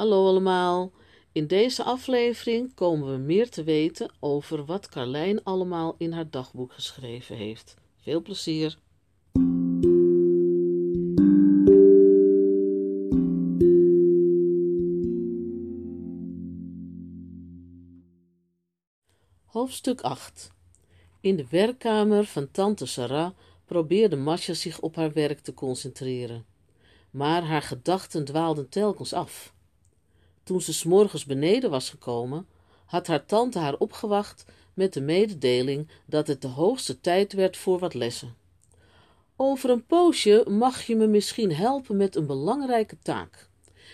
Hallo allemaal. In deze aflevering komen we meer te weten over wat Carlijn allemaal in haar dagboek geschreven heeft. Veel plezier. Hoofdstuk 8 In de werkkamer van tante Sarah probeerde Masha zich op haar werk te concentreren. Maar haar gedachten dwaalden telkens af. Toen ze s'morgens beneden was gekomen, had haar tante haar opgewacht met de mededeling dat het de hoogste tijd werd voor wat lessen. Over een poosje mag je me misschien helpen met een belangrijke taak.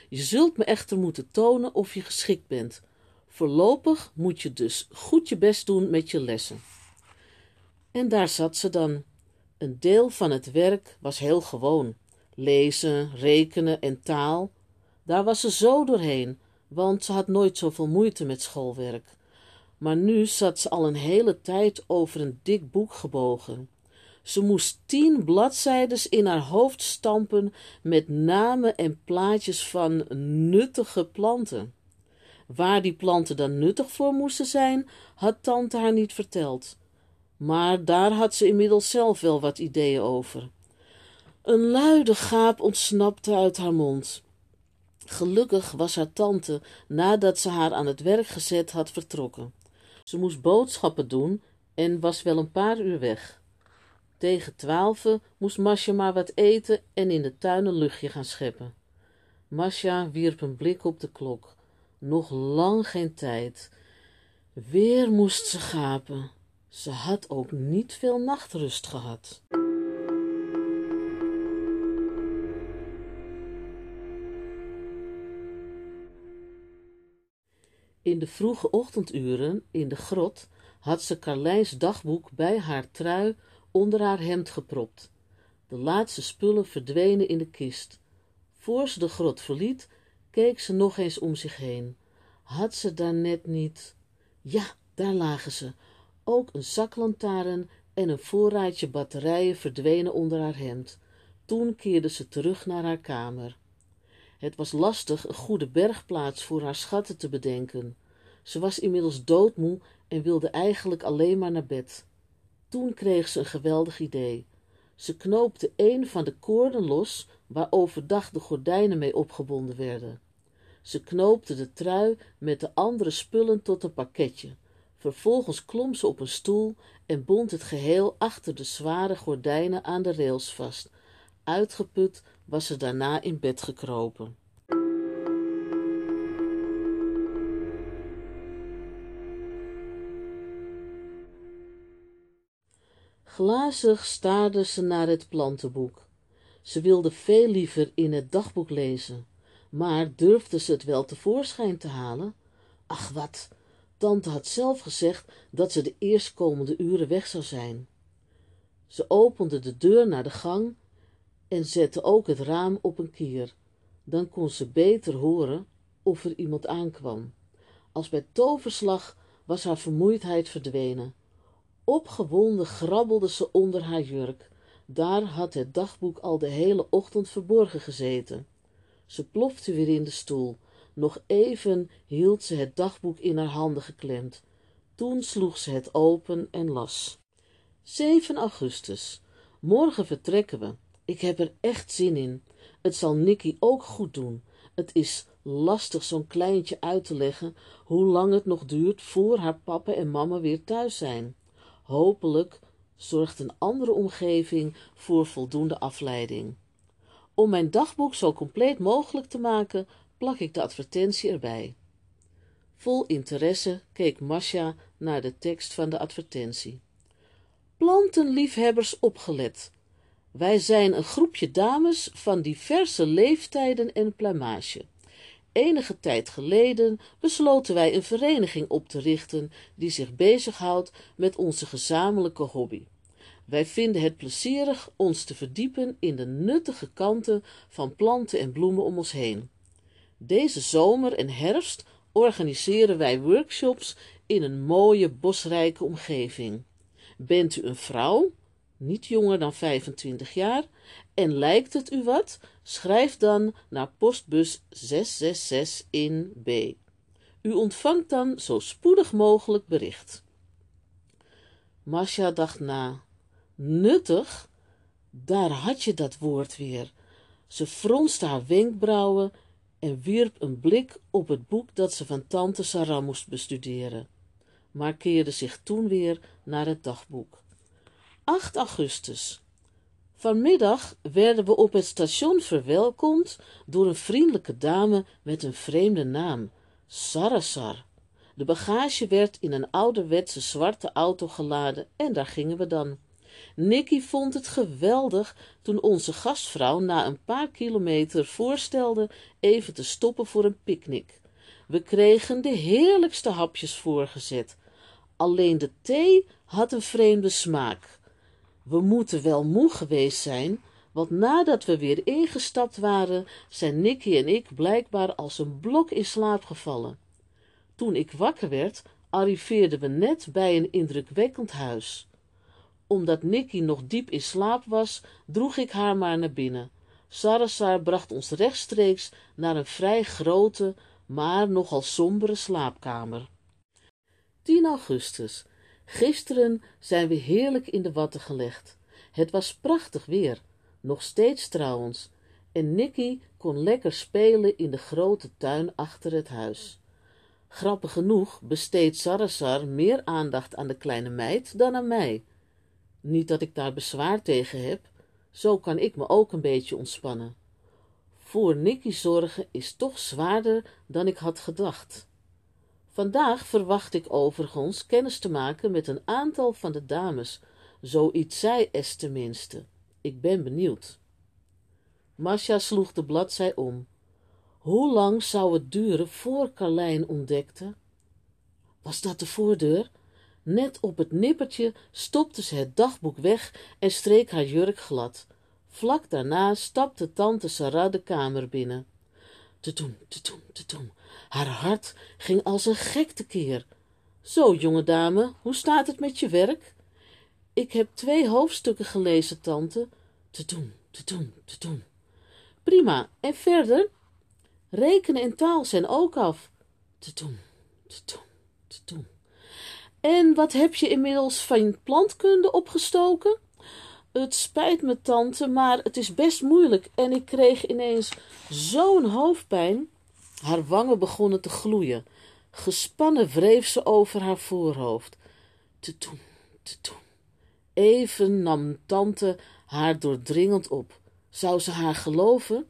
Je zult me echter moeten tonen of je geschikt bent. Voorlopig moet je dus goed je best doen met je lessen. En daar zat ze dan. Een deel van het werk was heel gewoon. Lezen, rekenen en taal. Daar was ze zo doorheen, want ze had nooit zoveel moeite met schoolwerk. Maar nu zat ze al een hele tijd over een dik boek gebogen. Ze moest tien bladzijdes in haar hoofd stampen met namen en plaatjes van nuttige planten. Waar die planten dan nuttig voor moesten zijn, had tante haar niet verteld. Maar daar had ze inmiddels zelf wel wat ideeën over. Een luide gaap ontsnapte uit haar mond. Gelukkig was haar tante, nadat ze haar aan het werk gezet had, vertrokken. Ze moest boodschappen doen en was wel een paar uur weg. Tegen twaalfen moest Masja maar wat eten en in de tuin een luchtje gaan scheppen. Masja wierp een blik op de klok. Nog lang geen tijd. Weer moest ze gapen. Ze had ook niet veel nachtrust gehad. In de vroege ochtenduren in de grot had ze Carlijns dagboek bij haar trui onder haar hemd gepropt. De laatste spullen verdwenen in de kist. Voor ze de grot verliet, keek ze nog eens om zich heen. Had ze daar net niet... Ja, daar lagen ze. Ook een zaklantaarn en een voorraadje batterijen verdwenen onder haar hemd. Toen keerde ze terug naar haar kamer. Het was lastig een goede bergplaats voor haar schatten te bedenken. Ze was inmiddels doodmoe en wilde eigenlijk alleen maar naar bed. Toen kreeg ze een geweldig idee. Ze knoopte een van de koorden los waar overdag de gordijnen mee opgebonden werden. Ze knoopte de trui met de andere spullen tot een pakketje. Vervolgens klom ze op een stoel en bond het geheel achter de zware gordijnen aan de rails vast. Uitgeput was ze daarna in bed gekropen. Glazig staarde ze naar het plantenboek. Ze wilde veel liever in het dagboek lezen, maar durfde ze het wel tevoorschijn te halen? Ach wat, tante had zelf gezegd dat ze de eerstkomende uren weg zou zijn. Ze opende de deur naar de gang en zette ook het raam op een kier. Dan kon ze beter horen of er iemand aankwam. Als bij toverslag was haar vermoeidheid verdwenen. Opgewonden grabbelde ze onder haar jurk. Daar had het dagboek al de hele ochtend verborgen gezeten. Ze plofte weer in de stoel. Nog even hield ze het dagboek in haar handen geklemd. Toen sloeg ze het open en las. 7 augustus. Morgen vertrekken we. Ik heb er echt zin in. Het zal Nicky ook goed doen. Het is lastig zo'n kleintje uit te leggen hoe lang het nog duurt voor haar papa en mama weer thuis zijn. Hopelijk zorgt een andere omgeving voor voldoende afleiding. Om mijn dagboek zo compleet mogelijk te maken, plak ik de advertentie erbij. Vol interesse keek Masha naar de tekst van de advertentie. Plantenliefhebbers opgelet. Wij zijn een groepje dames van diverse leeftijden en plumage. Enige tijd geleden besloten wij een vereniging op te richten die zich bezighoudt met onze gezamenlijke hobby. Wij vinden het plezierig ons te verdiepen in de nuttige kanten van planten en bloemen om ons heen. Deze zomer en herfst organiseren wij workshops in een mooie bosrijke omgeving. Bent u een vrouw? Niet jonger dan 25 jaar, en lijkt het u wat, schrijf dan naar postbus 666 in B. U ontvangt dan zo spoedig mogelijk bericht. Masha dacht na. Nuttig? Daar had je dat woord weer. Ze fronste haar wenkbrauwen en wierp een blik op het boek dat ze van tante Sarah moest bestuderen, maar keerde zich toen weer naar het dagboek. 8 augustus. Vanmiddag werden we op het station verwelkomd door een vriendelijke dame met een vreemde naam, Sarasar. De bagage werd in een ouderwetse zwarte auto geladen en daar gingen we dan. Nicky vond het geweldig toen onze gastvrouw na een paar kilometer voorstelde even te stoppen voor een picknick. We kregen de heerlijkste hapjes voorgezet. Alleen de thee had een vreemde smaak. We moeten wel moe geweest zijn, want nadat we weer ingestapt waren, zijn Nicky en ik blijkbaar als een blok in slaap gevallen. Toen ik wakker werd, arriveerden we net bij een indrukwekkend huis. Omdat Nicky nog diep in slaap was, droeg ik haar maar naar binnen. Sarasar bracht ons rechtstreeks naar een vrij grote, maar nogal sombere slaapkamer. 10 augustus. Gisteren zijn we heerlijk in de watten gelegd. Het was prachtig weer, nog steeds trouwens, en Nicky kon lekker spelen in de grote tuin achter het huis. Grappig genoeg besteedt Sarasar meer aandacht aan de kleine meid dan aan mij. Niet dat ik daar bezwaar tegen heb, zo kan ik me ook een beetje ontspannen. Voor Nicky zorgen is toch zwaarder dan ik had gedacht. Vandaag verwacht ik overigens kennis te maken met een aantal van de dames, zoiets zei es tenminste. Ik ben benieuwd. Masha sloeg de bladzij om. Hoe lang zou het duren voor Carlijn ontdekte? Was dat de voordeur? Net op het nippertje stopte ze het dagboek weg en streek haar jurk glad. Vlak daarna stapte tante Sarah de kamer binnen. Te doen. Haar hart ging als een gek tekeer. Zo, jonge dame, hoe staat het met je werk? Ik heb twee hoofdstukken gelezen, tante. Te doen, te doen, te doen. Prima, en verder? Rekenen en taal zijn ook af. Te doen, te doen, te doen. En wat heb je inmiddels van plantkunde opgestoken? Het spijt me, tante, maar het is best moeilijk en ik kreeg ineens zo'n hoofdpijn. Haar wangen begonnen te gloeien. Gespannen wreef ze over haar voorhoofd. Te doen, te doen. Even nam tante haar doordringend op. Zou ze haar geloven?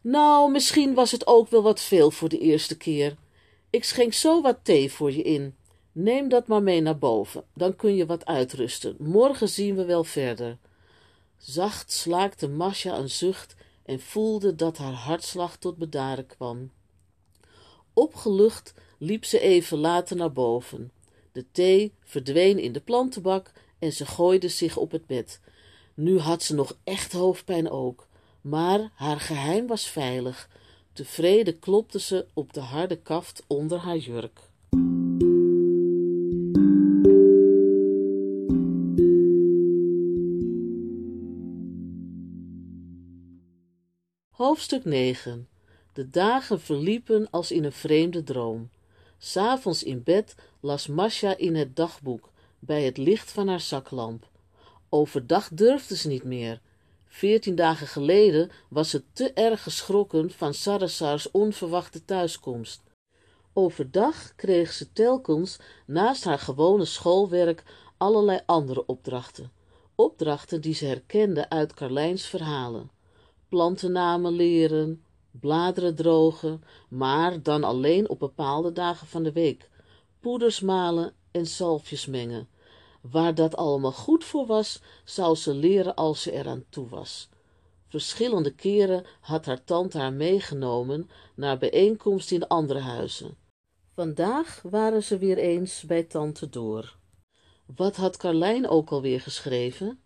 Nou, misschien was het ook wel wat veel voor de eerste keer. Ik schenk zo wat thee voor je in. Neem dat maar mee naar boven, dan kun je wat uitrusten. Morgen zien we wel verder. Zacht slaakte Masha een zucht en voelde dat haar hartslag tot bedaren kwam. Opgelucht liep ze even later naar boven. De thee verdween in de plantenbak en ze gooide zich op het bed. Nu had ze nog echt hoofdpijn ook, maar haar geheim was veilig. Tevreden klopte ze op de harde kaft onder haar jurk. Hoofdstuk 9 De dagen verliepen als in een vreemde droom. S'avonds in bed las Masha in het dagboek, bij het licht van haar zaklamp. Overdag durfde ze niet meer. Veertien dagen geleden was ze te erg geschrokken van Sarasars onverwachte thuiskomst. Overdag kreeg ze telkens naast haar gewone schoolwerk allerlei andere opdrachten. Opdrachten die ze herkende uit Carlijns verhalen plantennamen leren, bladeren drogen, maar dan alleen op bepaalde dagen van de week, poeders malen en zalfjes mengen. Waar dat allemaal goed voor was, zou ze leren als ze eraan toe was. Verschillende keren had haar tante haar meegenomen naar bijeenkomsten in andere huizen. Vandaag waren ze weer eens bij tante Door. Wat had Carlijn ook alweer geschreven?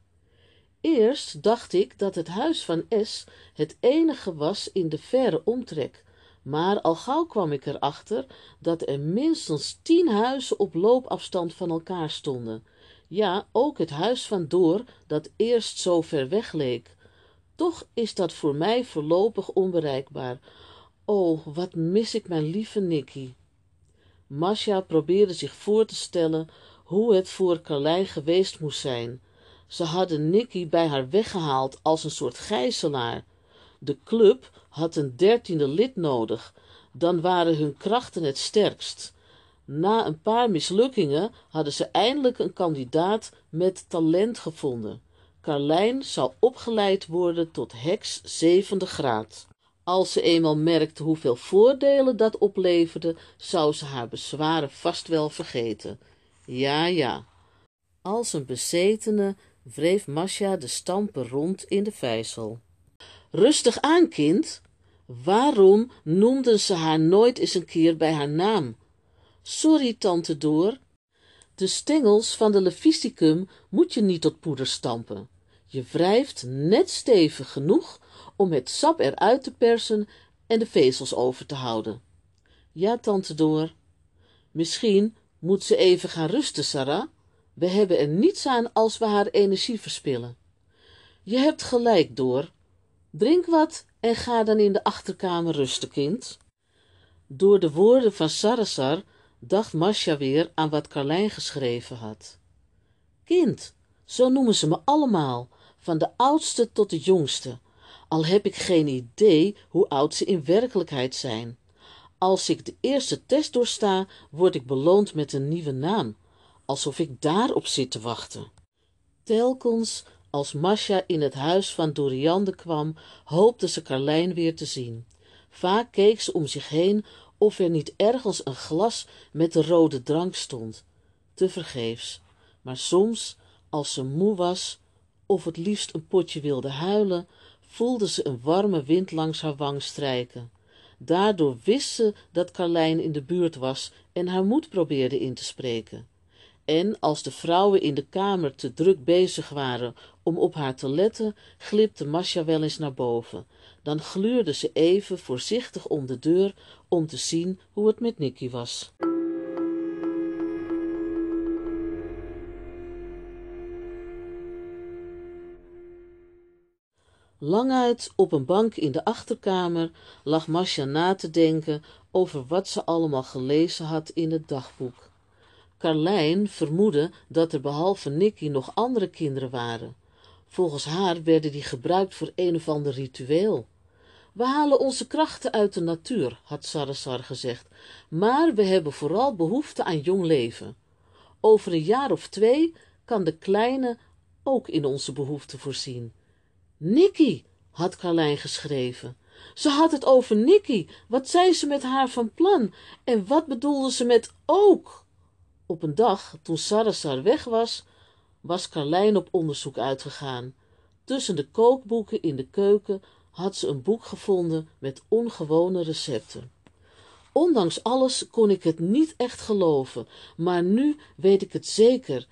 Eerst dacht ik dat het huis van S het enige was in de verre omtrek, maar al gauw kwam ik erachter dat er minstens tien huizen op loopafstand van elkaar stonden. Ja, ook het huis van Door, dat eerst zo ver weg leek. Toch is dat voor mij voorlopig onbereikbaar. O, wat mis ik mijn lieve Nicky. Masha probeerde zich voor te stellen hoe het voor Carlijn geweest moest zijn. Ze hadden Nicky bij haar weggehaald als een soort gijzelaar. De club had een dertiende lid nodig, dan waren hun krachten het sterkst. Na een paar mislukkingen hadden ze eindelijk een kandidaat met talent gevonden. Carlijn zou opgeleid worden tot heks zevende graad. Als ze eenmaal merkte hoeveel voordelen dat opleverde, zou ze haar bezwaren vast wel vergeten. Ja, ja. Als een bezetene wreef Masja de stampen rond in de vijzel. Rustig aan, kind. Waarom noemden ze haar nooit eens een keer bij haar naam? Sorry, tante Door. De stengels van de levisticum moet je niet tot poeder stampen. Je wrijft net stevig genoeg om het sap eruit te persen en de vezels over te houden. Ja, tante Door. Misschien moet ze even gaan rusten, Sarah. We hebben er niets aan als we haar energie verspillen. Je hebt gelijk, Door. Drink wat en ga dan in de achterkamer rusten, kind. Door de woorden van Sarasar dacht Masja weer aan wat Carlijn geschreven had. Kind, zo noemen ze me allemaal, van de oudste tot de jongste, al heb ik geen idee hoe oud ze in werkelijkheid zijn. Als ik de eerste test doorsta, word ik beloond met een nieuwe naam, alsof ik daarop zit te wachten. Telkens als Masja in het huis van Doriande kwam, hoopte ze Carlijn weer te zien. Vaak keek ze om zich heen of er niet ergens een glas met de rode drank stond. Tevergeefs. Maar soms, als ze moe was of het liefst een potje wilde huilen, voelde ze een warme wind langs haar wang strijken. Daardoor wist ze dat Carlijn in de buurt was en haar moed probeerde in te spreken. En als de vrouwen in de kamer te druk bezig waren om op haar te letten, glipte Masja wel eens naar boven. Dan gluurde ze even voorzichtig om de deur om te zien hoe het met Nicky was. Languit op een bank in de achterkamer lag Masja na te denken over wat ze allemaal gelezen had in het dagboek. Carlijn vermoedde dat er behalve Nicky nog andere kinderen waren. Volgens haar werden die gebruikt voor een of ander ritueel. We halen onze krachten uit de natuur, had Sarasar gezegd, maar we hebben vooral behoefte aan jong leven. Over een jaar of twee kan de kleine ook in onze behoeften voorzien. Nicky, had Carlijn geschreven. Ze had het over Nicky. Wat zei ze met haar van plan? En wat bedoelde ze met ook? Op een dag, toen Sarasar weg was, was Carlijn op onderzoek uitgegaan. Tussen de kookboeken in de keuken had ze een boek gevonden met ongewone recepten. Ondanks alles kon ik het niet echt geloven, maar nu weet ik het zeker.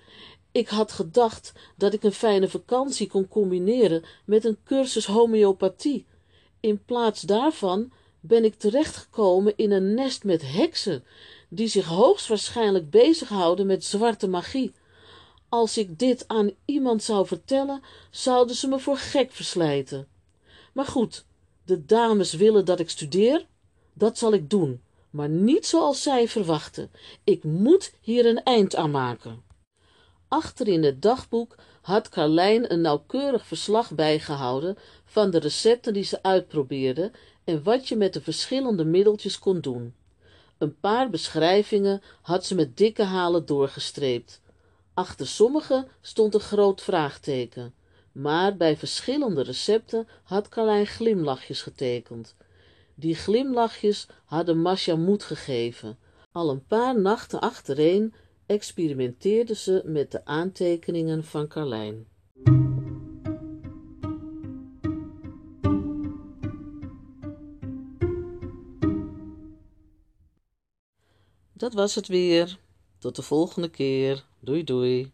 Ik had gedacht dat ik een fijne vakantie kon combineren met een cursus homeopathie. In plaats daarvan ben ik terechtgekomen in een nest met heksen, die zich hoogstwaarschijnlijk bezighouden met zwarte magie. Als ik dit aan iemand zou vertellen, zouden ze me voor gek verslijten. Maar goed, de dames willen dat ik studeer, dat zal ik doen, maar niet zoals zij verwachten. Ik moet hier een eind aan maken. Achter in het dagboek had Carlijn een nauwkeurig verslag bijgehouden van de recepten die ze uitprobeerde en wat je met de verschillende middeltjes kon doen. Een paar beschrijvingen had ze met dikke halen doorgestreept. Achter sommige stond een groot vraagteken, maar bij verschillende recepten had Carlijn glimlachjes getekend. Die glimlachjes hadden Masja moed gegeven. Al een paar nachten achtereen experimenteerde ze met de aantekeningen van Carlijn. Dat was het weer. Tot de volgende keer. Doei doei.